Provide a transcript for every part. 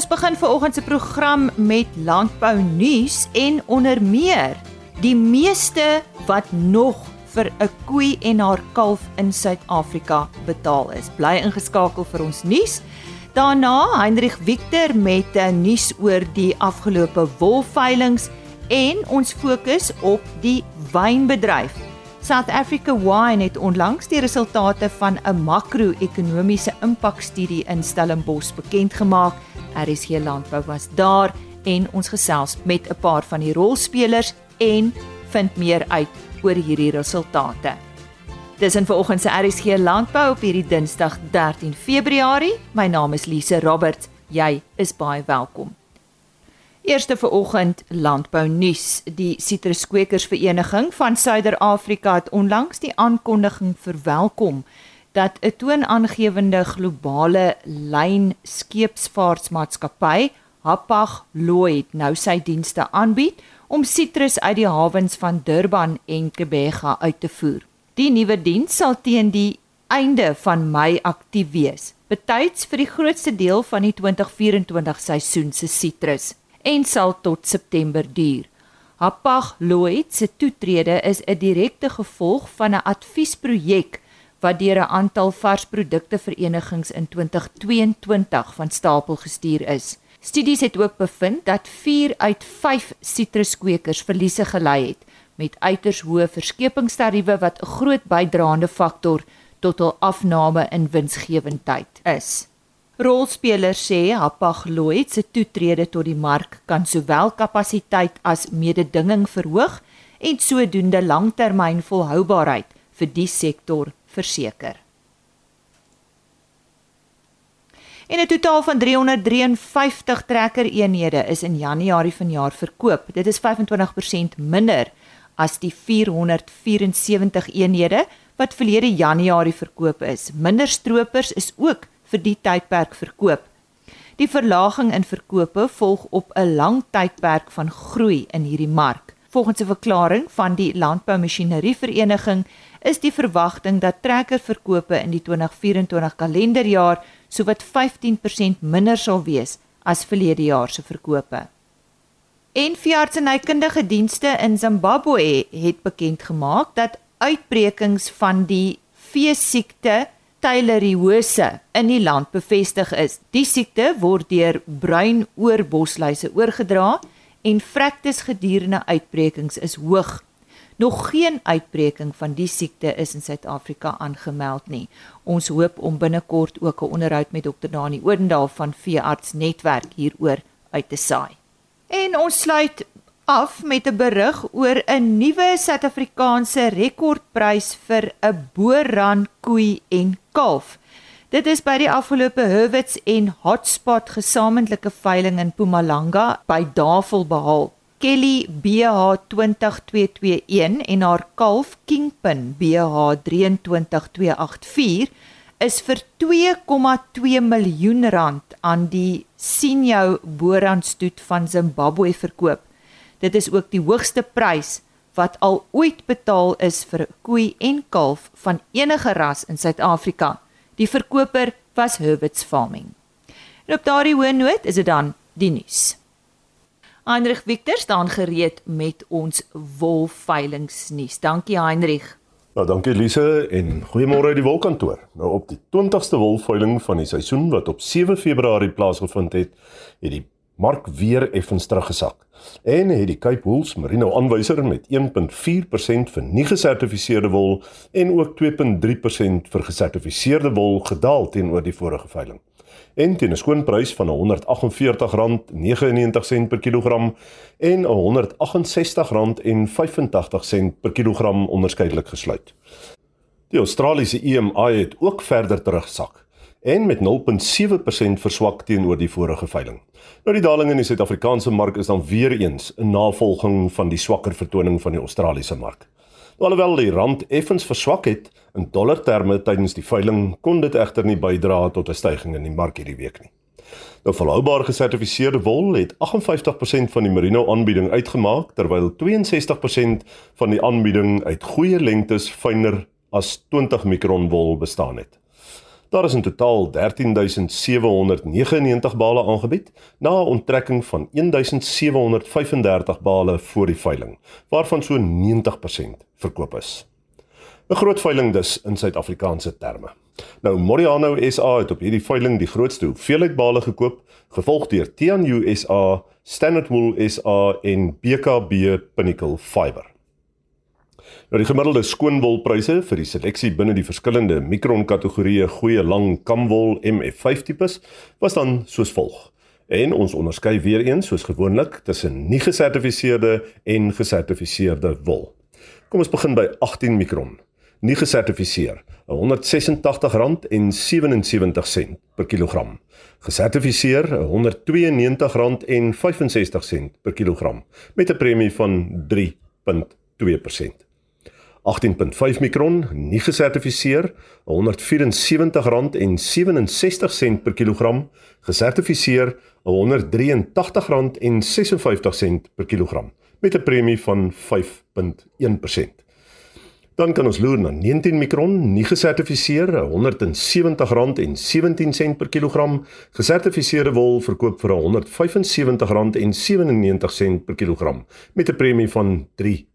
Ons begin vanoggend se program met landbou nuus en onder meer die meeste wat nog vir 'n koei en haar kalf in Suid-Afrika betaal is. Bly ingeskakel vir ons nuus. Daarna Heinrich Victor met 'n nuus oor die afgelope wolveilinge en ons fokus op die wynbedryf. South Africa Wine het onlangs die resultate van 'n makro-ekonomiese impakstudie in Stellenbosch bekend gemaak. RSG Landbou was daar en ons gesels met 'n paar van die rolspelers en vind meer uit oor hierdie resultate. Dis in vanoggend se RSG Landbou op hierdie Dinsdag 13 Februarie. My naam is Lise Roberts. Jy is baie welkom. Eerste vanoggend landbou nuus. Die Sitruskwekersvereniging van Suider-Afrika het onlangs die aankondiging verwelkom dat 'n toonaangewende globale lyn skeepsvaartmaatskappy, Hapag Lloyd, nou sy dienste aanbied om sitrus uit die hawens van Durban en Kebega uit te voer. Die nuwe diens sal teen die einde van Mei aktief wees, betyds vir die grootste deel van die 2024 seisoen se sitrus en sal tot September duur. Hapag Lloyd se toetrede is 'n direkte gevolg van 'n adviesprojek wat deur 'n aantal varsprodukte verenigings in 2022 van stapel gestuur is. Studies het ook bevind dat 4 uit 5 sitruskweekers verliese gely het met uiters hoë verskepingstariewe wat 'n groot bydraende faktor tot hul afname in winsgewendheid is. Rolspelers sê Hapag Lloyd se toetrede tot die mark kan sowel kapasiteit as mededinging verhoog en sodoende langtermyn volhoubaarheid vir die sektor verseker. En 'n totaal van 353 trekkereenhede is in Januarie vanjaar verkoop. Dit is 25% minder as die 474 eenhede wat verlede Januarie verkoop is. Minder stroopers is ook vir die tydperk verkoop. Die verlaging in verkope volg op 'n lang tydperk van groei in hierdie mark. Volgens 'n verklaring van die Landboumasjinerie Vereniging is die verwagting dat trekkerverkope in die 2024 kalenderjaar sowat 15% minder sal wees as verlede jaar se verkope. En veeartsenykundige dienste in Zimbabwe het bekend gemaak dat uitbrekings van die veesiekte Tayloriose in die land bevestig is. Die siekte word deur bruin oorbosluise oorgedra en vrektes gedurende uitbrekings is hoog Nog geen uitbreking van die siekte is in Suid-Afrika aangemeld nie. Ons hoop om binnekort ook 'n onderhoud met Dr. Dani Odendaal van Veearts Netwerk hieroor uit te saai. En ons sluit af met 'n berig oor 'n nuwe Suid-Afrikaanse rekordprys vir 'n boerran koei en kalf. Dit is by die afgelope Hurwitz en Hotspot gesamentlike veiling in Mpumalanga by Davel behaal. Kelly BH20221 en haar kalf Kingpin BH23284 is vir 2,2 miljoen rand aan die Sinjo Boranstoet van Zimbabwe verkoop. Dit is ook die hoogste prys wat al ooit betaal is vir 'n koei en kalf van enige ras in Suid-Afrika. Die verkoper was Herbert's Farming. En op daardie hoë noot is dit dan die nuus. Heinrich Victor staan gereed met ons wolveilingsnuus. Dankie Heinrich. Nou dankie Lise en goeiemôre uit die wolkantoor. Nou op die 20ste wolveiling van die seisoen wat op 7 Februarie plaasgevind het, het die mark weer effens teruggesak. En het die Cape Wools Merino aanwyser met 1.4% vir nie gesertifiseerde wol en ook 2.3% vir gesertifiseerde wol gedaal teenoor die vorige veiling en teen 'n skoonprys van R148.99 per kilogram en R168.85 per kilogram onderskeidelik gesluit. Die Australiese EMI het ook verder teruggesak en met 0.7% verswak teenoor die vorige veiling. Nou die daling in die Suid-Afrikaanse mark is dan weer eens 'n navolging van die swakker vertoning van die Australiese mark. Alhoewel die rand effens verswak het in dollarterme tydens die veiling, kon dit egter nie bydra tot 'n stygings in die mark hierdie week nie. Nou volhoubaar gesertifiseerde wol het 58% van die merino aanbieding uitgemaak terwyl 62% van die aanbieding uit goeie lengtes fyner as 20 mikron wol bestaan het. Daar is in totaal 13799 bale aangebied na 'n onttrekking van 1735 bale voor die veiling, waarvan so 90% verkoop is. 'n Groot veiling dus in Suid-Afrikaanse terme. Nou Moriano SA het op hierdie veiling die grootste hoeveelheid bale gekoop, gevolg deur Tianyu SA, Standard Wool SA en BKB Pinnacle Fiber. Nou die gemiddelde skoonwolpryse vir die seleksie binne die verskillende mikron kategorieë goeie lang kamwol MF5 tipes was dan soos volg. En ons onderskei weer eens soos gewoonlik tussen nie gesertifiseerde en gesertifiseerde wol. Kom ons begin by 18 mikron. Nie gesertifiseer, R186.77 per kilogram. Gesertifiseer R192.65 per kilogram met 'n premie van 3.2%. 18.5 mikron, nie gesertifiseer, R174.67 per kilogram, gesertifiseer R183.56 per kilogram met 'n premie van 5.1%. Dan kan ons loer na 19 mikron, nie gesertifiseer, R170.17 per kilogram. Gesertifiseerde wol verkoop vir R175.97 per kilogram met 'n premie van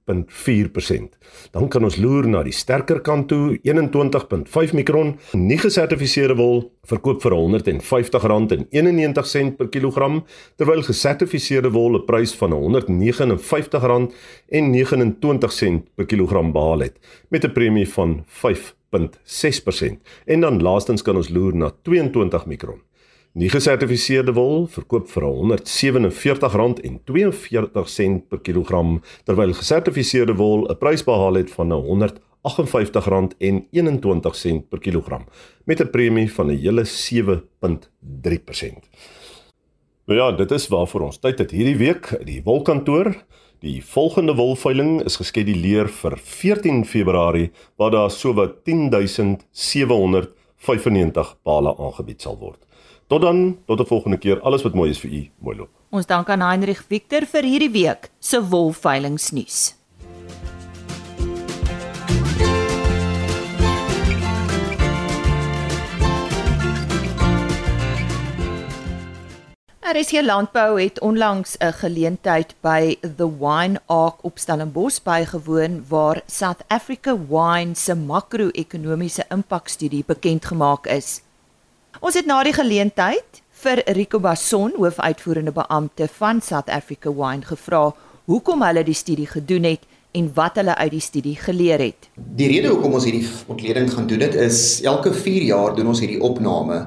3.4%. Dan kan ons loer na die sterker kant toe, 21.5 mikron, nie gesertifiseerde wol verkoop vir R150.91 per kilogram, terwyl gesertifiseerde wol 'n prys van R159.29 per kilogram behaal het met 'n premie van 5.6%. En dan laastens kan ons loer na 22 mikron. Nie gesertifiseerde wol verkoop vir R147.42 per kilogram terwyl gesertifiseerde wol 'n prys behaal het van R158.21 per kilogram met 'n premie van 'n hele 7.3%. Nou ja, dit is waarvoor ons tyd het hierdie week. Die wolkantoor Die volgende wolveiling is geskeduleer vir 14 Februarie waar daar sowat 10795 pale aangebied sal word. Tot dan, tot 'n volgende keer. Alles wat mooi is vir u, mooi loop. Ons dank aan Heinrich Victor vir hierdie week se wolveilingsnuus. RSC Landbou het onlangs 'n geleentheid by The Wine Ark op Stellenbosch bygewoon waar South Africa Wine se makro-ekonomiese impakstudie bekend gemaak is. Ons het na die geleentheid vir Rico Basson, hoofuitvoerende beampte van South Africa Wine, gevra hoekom hulle die studie gedoen het en wat hulle uit die studie geleer het. Die rede hoekom ons hierdie ontleding gaan doen dit is elke 4 jaar doen ons hierdie opname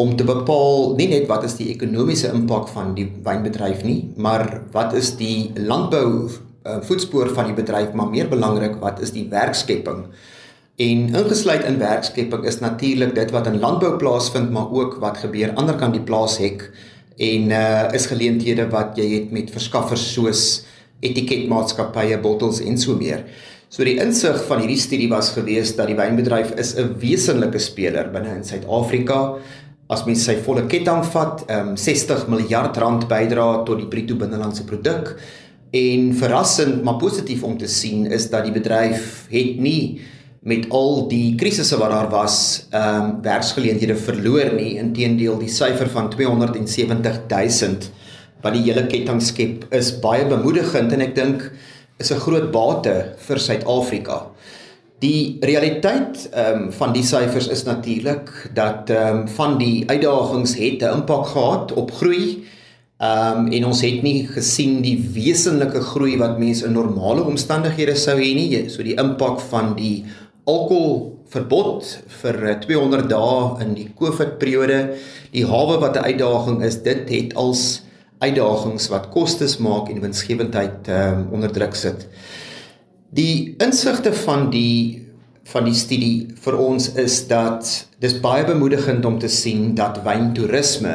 om te bepaal nie net wat is die ekonomiese impak van die wynbedryf nie, maar wat is die landbou uh, voetspoor van die bedryf, maar meer belangrik, wat is die werkskepping? En ingesluit in werkskepping is natuurlik dit wat in landbou plaasvind, maar ook wat gebeur ander kant die plaashek en uh is geleenthede wat jy het met verskaffers soos etiketmaatskappye, bottels en so meer. So die insig van hierdie studie was gewees dat die wynbedryf is 'n wesenlike speler binne in Suid-Afrika as mens sy volle ketting vat, ehm um, 60 miljard rand bydra tot die bruto binnelandse produk. En verrassend maar positief om te sien is dat die bedryf het nie met al die krisisse wat daar was, ehm um, werksgeleenthede verloor nie. Inteendeel, die syfer van 270 000 wat die hele ketting skep is baie bemoedigend en ek dink is 'n groot bate vir Suid-Afrika. Die realiteit ehm um, van die syfers is natuurlik dat ehm um, van die uitdagings het 'n impak gehad op groei. Ehm um, en ons het nie gesien die wesenlike groei wat mense in normale omstandighede sou hê nie. So die impak van die alkoholverbod vir 200 dae in die COVID periode, die hawe wat 'n uitdaging is, dit het als uitdagings wat kostes maak en winsgewendheid um, onder druk sit. Die insigte van die van die studie vir ons is dat dis baie bemoedigend om te sien dat wyntoerisme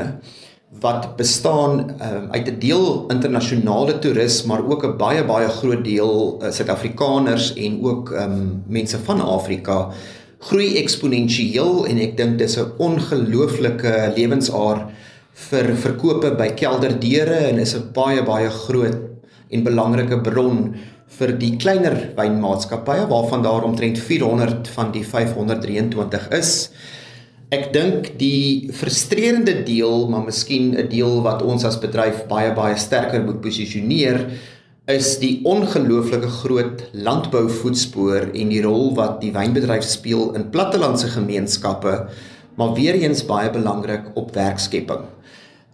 wat bestaan um, uit 'n deel internasionale toerisme maar ook 'n baie baie groot deel uh, Suid-Afrikaners en ook um, mense van Afrika groei eksponensieel en ek dink dis 'n ongelooflike lewensaar vir verkope by kelderdeure en is 'n baie baie groot en belangrike bron vir die kleiner wynmaatskappye waarvan daar omtrent 400 van die 523 is. Ek dink die frustrerende deel, maar miskien 'n deel wat ons as bedryf baie baie sterker moet posisioneer, is die ongelooflike groot landbouvoetspoor en die rol wat die wynbedryf speel in plattelandse gemeenskappe, maar weer eens baie belangrik op werkskepping.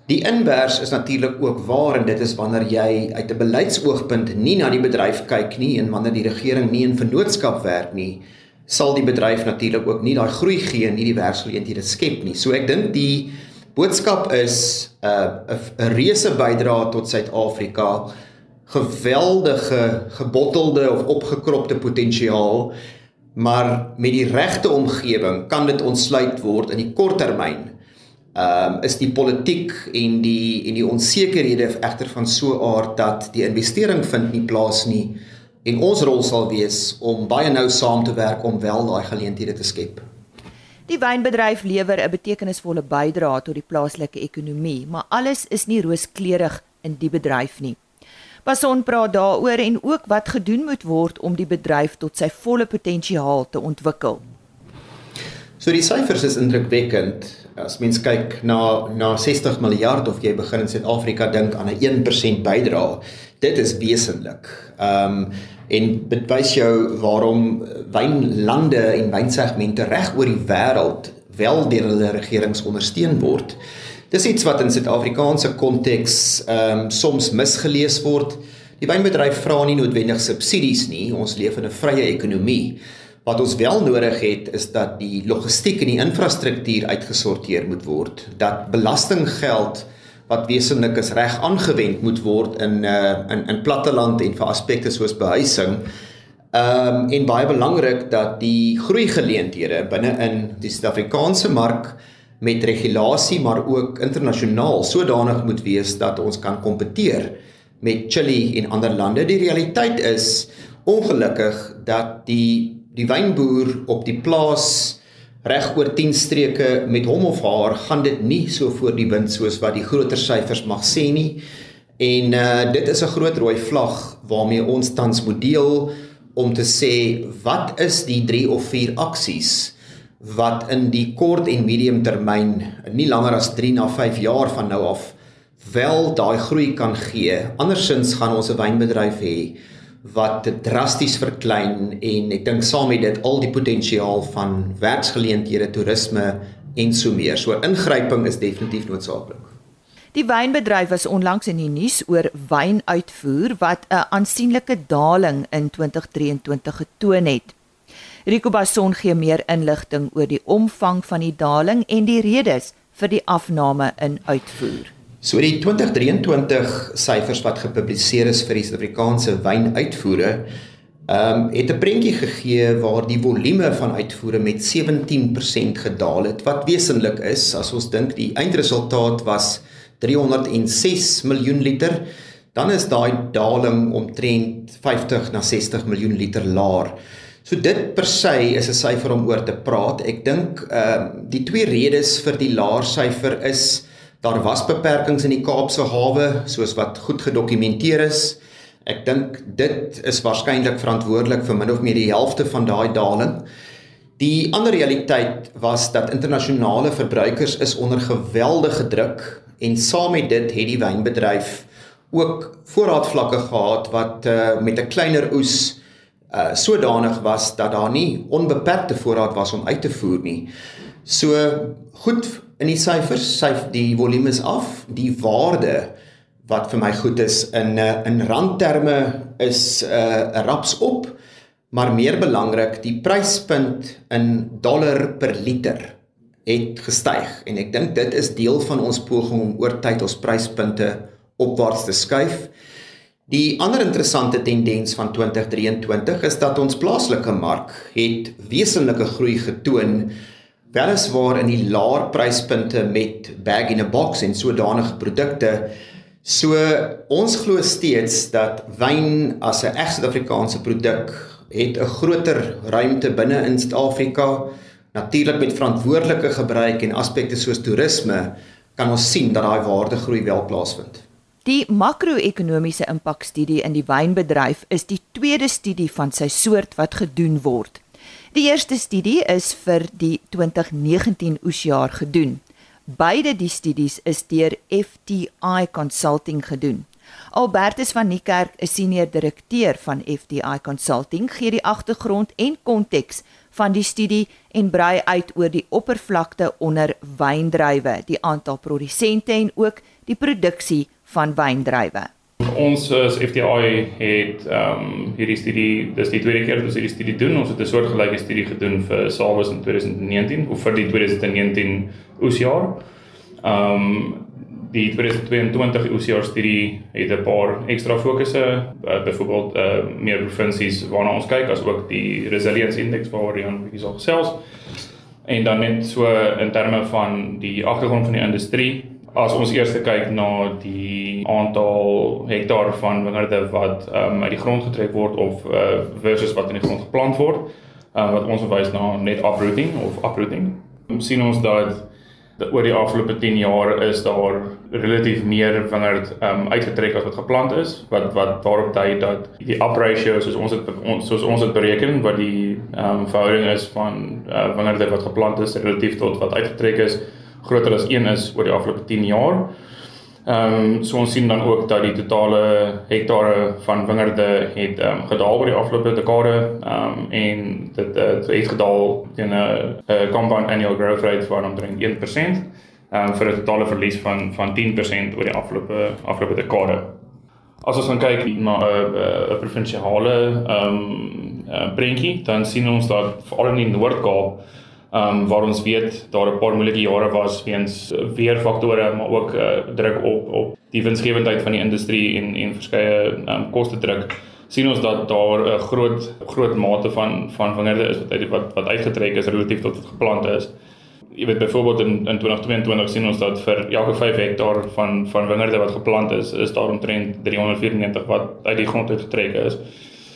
Die inwers is natuurlik ook waar en dit is wanneer jy uit 'n beleidsoogpunt nie na die bedryf kyk nie en wanneer die regering nie in vennootskap werk nie, sal die bedryf natuurlik ook nie daai groei gee en nie die werksgeleenthede skep nie. So ek dink die boodskap is 'n uh, 'n reuse bydrae tot Suid-Afrika, geweldige gebottelde of opgekropte potensiaal, maar met die regte omgewing kan dit ontsluit word in die korttermyn ehm um, is die politiek en die en die onsekerhede egter van so 'n aard dat die investering vind nie plaas nie en ons rol sal wees om baie nou saam te werk om wel daai geleenthede te skep. Die wynbedryf lewer 'n betekenisvolle bydrae tot die plaaslike ekonomie, maar alles is nie rooskleurig in die bedryf nie. Pason praat daaroor en ook wat gedoen moet word om die bedryf tot sy volle potensiaal te ontwikkel. So die syfers is indrukwekkend. As mens kyk na na 60 miljard of jy begin in Suid-Afrika dink aan 'n 1% bydrae, dit is wesentlik. Ehm um, en dit wys jou waarom wynlande en wynsegmente reg oor die wêreld wel deur hulle regerings ondersteun word. Dis iets wat in Suid-Afrikaanse konteks ehm um, soms misgelees word. Die wynbedryf vra nie noodwendig subsidies nie. Ons leef in 'n vrye ekonomie. Wat ons wel nodig het is dat die logistiek en die infrastruktuur uitgesorteer moet word, dat belastinggeld wat wesentlik is reg aangewend moet word in uh in in platteland en vir aspekte soos behuising. Ehm um, en baie belangrik dat die groei geleenthede binne in die Suid-Afrikaanse mark met regulasie maar ook internasionaal sodanig moet wees dat ons kan kompeteer met Chili en ander lande. Die realiteit is ongelukkig dat die die wynboer op die plaas reg oor 10 streke met hom of haar gaan dit nie so voor die wind soos wat die groter syfers mag sê nie. En uh dit is 'n groot rooi vlag waarmee ons tans moet deel om te sê wat is die 3 of 4 aksies wat in die kort en medium termyn nie langer as 3 na 5 jaar van nou af wel daai groei kan gee. Andersins gaan ons 'n wynbedryf hê wat drasties verklein en ek dink saam met dit al die potensiaal van werksgeleenthede, toerisme en so meer. So ingryping is definitief noodsaaklik. Die wynbedryf was onlangs in die nuus oor wynuitvoer wat 'n aansienlike daling in 2023 getoon het. Rico Basson gee meer inligting oor die omvang van die daling en die redes vir die afname in uitvoer. So die 2023 syfers wat gepubliseer is vir die Suid-Afrikaanse wynuitvoere, ehm um, het 'n prentjie gegee waar die volume van uitvoere met 17% gedaal het, wat wesentlik is as ons dink die eindresultaat was 306 miljoen liter, dan is daai daling omtrent 50 na 60 miljoen liter laer. So dit per se is 'n syfer om oor te praat. Ek dink ehm uh, die twee redes vir die laer syfer is Daar was beperkings in die Kaapse hawe soos wat goed gedokumenteer is. Ek dink dit is waarskynlik verantwoordelik vir min of meer die helfte van daai daling. Die ander realiteit was dat internasionale verbruikers is onder geweldige druk en saam met dit het die wynbedryf ook voorraadvlakke gehad wat uh, met 'n kleiner oes uh sodanig was dat daar nie onbeperkte voorraad was om uit te voer nie. So goed in die syfers, syf die volume is af, die waarde wat vir my goed is in eh, in randterme is 'n uh, raps op, maar meer belangrik, die pryspunt in dollar per liter het gestyg en ek dink dit is deel van ons poging om oor tyd ons pryspunte opwaarts te skuif. Die ander interessante tendens van 2023 is dat ons plaaslike mark het wesenlike groei getoon weliswaar in die laer pryspunte met bag in a box en sodanige produkte. So ons glo steeds dat wyn as 'n egte Suid-Afrikaanse produk het 'n groter ruimte binne in Suid-Afrika. Natuurlik met verantwoordelike gebruik en aspekte soos toerisme kan ons sien dat daai waardegroei wel plaasvind. Die makro-ekonomiese impakstudie in die wynbedryf is die tweede studie van sy soort wat gedoen word. Die eerste studie is vir die 2019 oesjaar gedoen. Beide die studies is deur FTI Consulting gedoen. Albertus van Niekerk, 'n senior direkteur van FTI Consulting, gee die agtergrond en konteks van die studie en brei uit oor die oppervlakte onder wyndrywe, die aantal produsente en ook die produksie van wyndrywe. Ons as FTI het ehm um, hierdie studie, dis die tweede keer dat ons hierdie studie doen. Ons het 'n soortgelyke studie gedoen vir Salwes in 2019 of vir die 2019 oesjaar. Ehm um, die 2022 OCR studie het 'n paar ekstra fokusse, uh, byvoorbeeld uh, meer provinsies waarna ons kyk as ook die resilience index waar Rian bietjie sal gesels. En dan net so in terme van die agtergrond van die industrie, as ons eers kyk na die aantal hektaar van wingerde wat um, uit die grond getrek word of uh, versus wat in die grond geplant word, uh, wat ons verwys na net uprooting of uprooting, sien ons dat oor die afgelope 10 jaar is daar relatief meer wingerd um uitgetrek as wat geplant is wat wat daarop dui dat die up ratio soos ons het ons soos ons het bereken wat die um verhouding is van uh, wingerde wat geplant is relatief tot wat uitgetrek is groter as 1 is oor die afgelope 10 jaar. Ehm um, so ons sien dan ook dat die totale hektare van wingerde het ehm um, gedaal oor die afgelope dekade ehm um, en dit het, het gedaal teen 'n compound annual growth rate van omtrent 1% ehm um, vir 'n totale verlies van van 10% oor die afgelope afgelope dekade. As ons dan kyk na 'n 'n provinsiale ehm um, prentjie, dan sien ons dat veral in die Noord-Kaap um, waar ons weet daar 'n paar moeilike jare was weens weerfaktore maar ook uh, druk op op die winsgewendheid van die industrie en en verskeie ehm um, koste druk sien ons dat daar 'n groot groot mate van van wingerde is wat uit wat wat uitgetrek is relatief tot wat geplant is. Jy weet byvoorbeeld in in 2022 sien ons dat vir elke 5 hektaar van van wingerde wat geplant is, is daar omtrent 394 wat uit die grond uitgetrek is.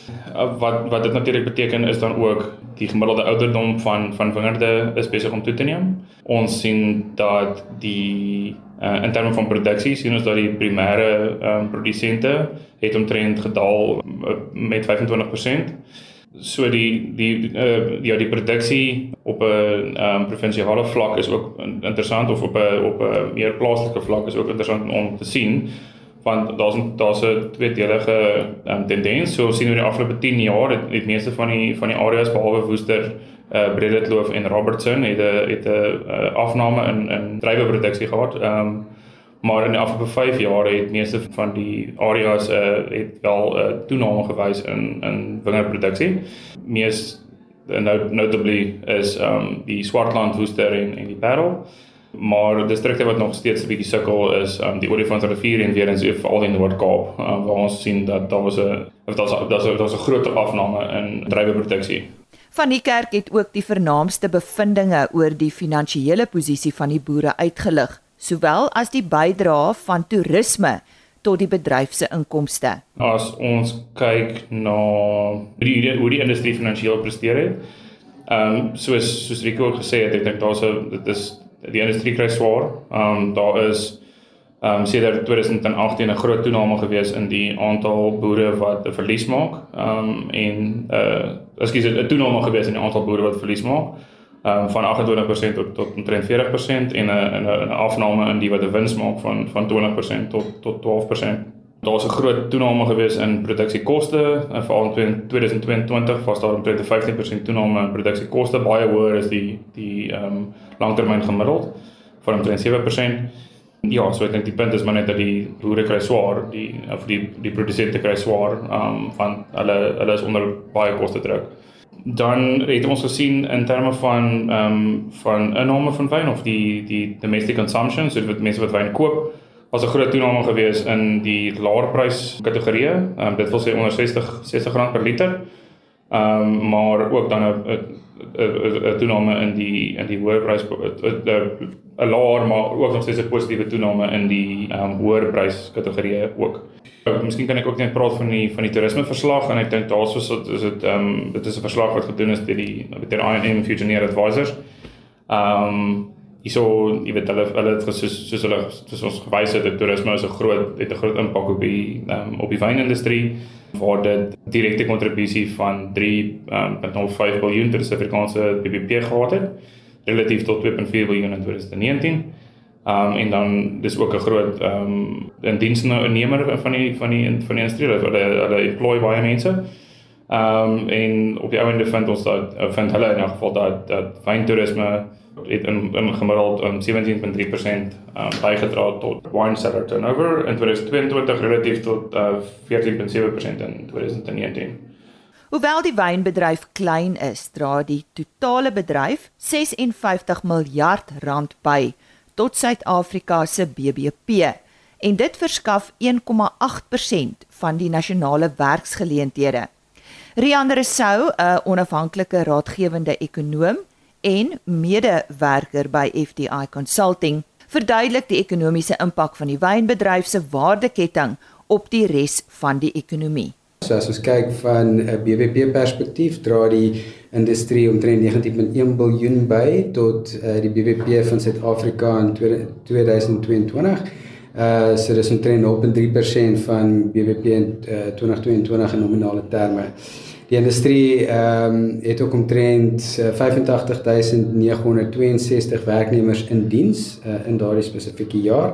Uh, wat wat dit natuurlik beteken is dan ook die gemiddelde ouderdom van van wingerde is besig om toe te neem. Ons sien dat die uh, in terme van produksie sien ons dat die primêre um, produsente het omtrent gedaal uh, met 25%. So die die uh, ja die produksie op 'n um, provinsiale vlak is ook interessant of op 'n op 'n meer plaaslike vlak is ook interessant om te sien want daar's daar's 'n tweedelige um, tendens. So sien oor die afgelope 10 jaar het die meeste van die van die areas behalwe Woester, uh, eh, Bredekloof en Robertson het 'n het 'n uh, afname in in druiweproduksie gehad. Ehm um, maar in die afgelope 5 jaar het meeste van die areas uh, het wel 'n uh, toename gewys in in wingerdproduksie. Mees notably is ehm um, die Swartland, Woester en en die Parel maar distrikte wat nog steeds 'n bietjie sukkel is um die Olifantsrivier en weer eens so veral in Noord-Kaap um, waar ons sien dat daar was 'n daar's daar's daar's 'n groot afname in druiweproduksie. Van die kerk het ook die vernaamste bevindinge oor die finansiële posisie van die boere uitgelig, sowel as die bydrae van toerisme tot die bedryf se inkomste. As ons kyk na hoe die, hoe die industrie finansiëel presteer het, ehm um, soos soos Rico gesê het, ek dink daar's 'n dit is die industrie kry swaar. Ehm um, daar is ehm um, sedert 2018 'n groot toename gewees in die aantal boere wat 'n verlies maak. Ehm um, en uh ekskuus 'n toename gewees in die aantal boere wat verlies maak. Ehm um, van 28% tot tot omtrent 40% en 'n 'n 'n afname in die wat 'n wins maak van van 20% tot tot 12% daar's 'n groot toename gewees in produksiekoste veral in 2022 was daar 'n 15% toename in produksiekoste baie hoër as die die ehm um, langtermyn gemiddeld van omtrent 7%. Ja, so ek dink die punt is maar net dat die boere kry swaar, die of die die produsente kry swaar ehm um, van hulle hulle is onder baie koste druk. Dan het ons gesien in terme van ehm um, van inname van wyn of die die domestic consumption, so dit mense wat wyn koop was 'n groot toename gewees in die laer prys kategorieë. Ehm um, dit wil sê onder 60 60 rand per liter. Ehm um, maar ook dan 'n 'n toename in die in die hoër prys 'n laer maar ook nog steeds 'n positiewe toename in die ehm um, hoër prys kategorieë ook. Uh, miskien kan ek ook net praat van die van die toerisme verslag en ek dink daarso is dit ehm um, dit is 'n verslag wat gedoen is deur die deur INM Fusioneer Advisors. Ehm um, hierso jy weet hulle hulle het soos soos hulle soos ons gewys het toerisme is 'n groot het 'n groot impak op die um, op die wynindustrie waar dit direkte kontribusie van 3.05 um, miljard ter Suid-Afrikaanse BBP gehad het relatief tot 2.4 miljard in 2019. Um en dan dis ook 'n groot um indiensnemer van die van die van die industrie hulle hulle employ baie mense. Um en op die ouende vind ons dat vind hulle in 'n geval dat dat wyntoerisme het in in gemiddeld um, 17.3% um, bygedra tot wine cellar turnover in 2022 relatief tot uh, 14.7% in 2019. Hoewel die wynbedryf klein is, dra die totale bedryf 56 miljard rand by tot Suid-Afrika se BBP en dit verskaf 1,8% van die nasionale werksgeleenthede. Rian Resou, 'n onafhanklike raadgewende ekonoom, en medewerker by FDI Consulting verduidelik die ekonomiese impak van die wynbedryf se waardeketting op die res van die ekonomie. So as ons kyk van 'n BBP perspektief, dra die industrie omtrent 19.1 miljard by tot uh, die BBP van Suid-Afrika in 2022. Uh so dis omtrent 0.3% van BBP in uh, 2022 in nominale terme. Die industrie ehm um, het ook omtrent 85962 werknemers in diens uh, in daardie spesifieke jaar.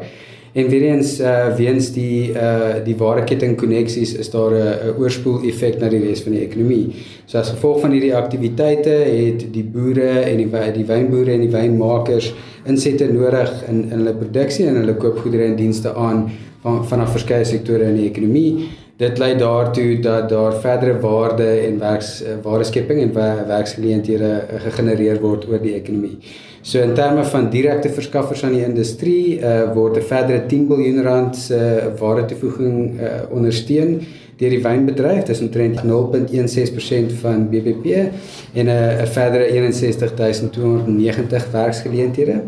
En weer eens uh, weens die uh, die waardeketting koneksies is daar 'n oorspoel effek na die res van die ekonomie. So as gevolg van hierdie aktiwiteite het die boere en die die wynboere en die wynmakers insette nodig in in hulle produksie en hulle koop goedere en dienste aan van vanaf verskeie sektore in die ekonomie dit lei daartoe dat daar verdere waarde en werks eh, waardeskepping en werksgeleenthede eh, gegenereer word oor die ekonomie. So in terme van direkte verskaffers aan die industrie uh, word 'n verdere 10 miljard rand se uh, waardetoevoeging uh, ondersteun deur die wynbedryf. Dit is omtrent 0.16% van BBP en 'n uh, verdere 61290 werksgeleenthede.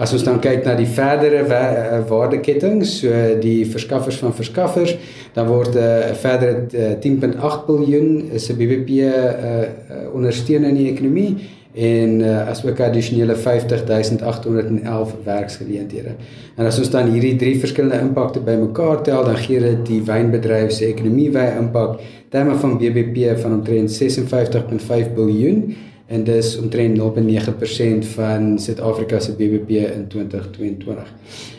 As ons dan kyk na die verdere eh, waardeketting, so die verskaffers van verskaffers, dan word 'n uh, verdere uh, 10.8 miljard is 'n BBP uh, uh, ondersteun in die ekonomie en uh, as ook addisionele 50811 werksgeleenthede. En as ons dan hierdie drie verskillende impakte bymekaar tel, dan gee dit die wynbedryf se ekonomie wy impak terme van BBP van omtrent 56.5 miljard en dis omtrent 0.9% van Suid-Afrika se BBP in 2022.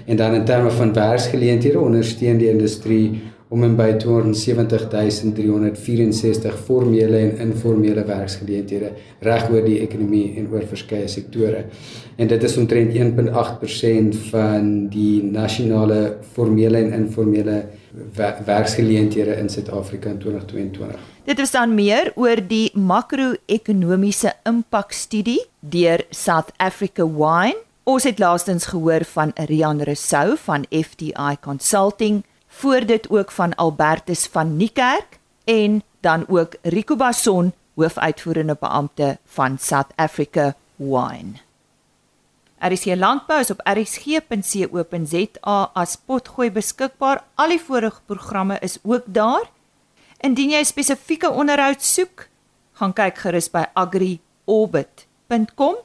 En dan in terme van werksgeleenthede ondersteun die industrie om en by 270364 formele en informele werksgeleenthede reg oor die ekonomie en oor verskeie sektore. En dit is omtrent 1.8% van die nasionale formele en informele werksgeleenthede in Suid-Afrika in 2022. Dit is dan meer oor die makro-ekonomiese impakstudie deur South Africa Wine. Ons het laastens gehoor van Rian Resou van FDI Consulting, voor dit ook van Albertus van Niekerk en dan ook Rico Bason, hoofuitvoerende beampte van South Africa Wine. RC Landbou is op rsg.co.za as potgooi beskikbaar. Al die vorige programme is ook daar. Indien jy spesifieke onderhoud soek, gaan kyk gerus by agriorbit.com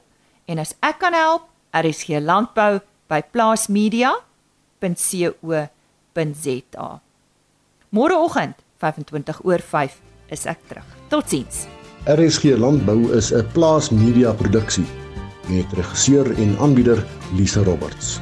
en as ek kan help, RSG Landbou by plaasmedia.co.za. Môreoggend 25 oor 5 is ek terug. Totsiens. RSG Landbou is 'n plaasmedia produksie met regisseur en aanbieder Lisa Roberts.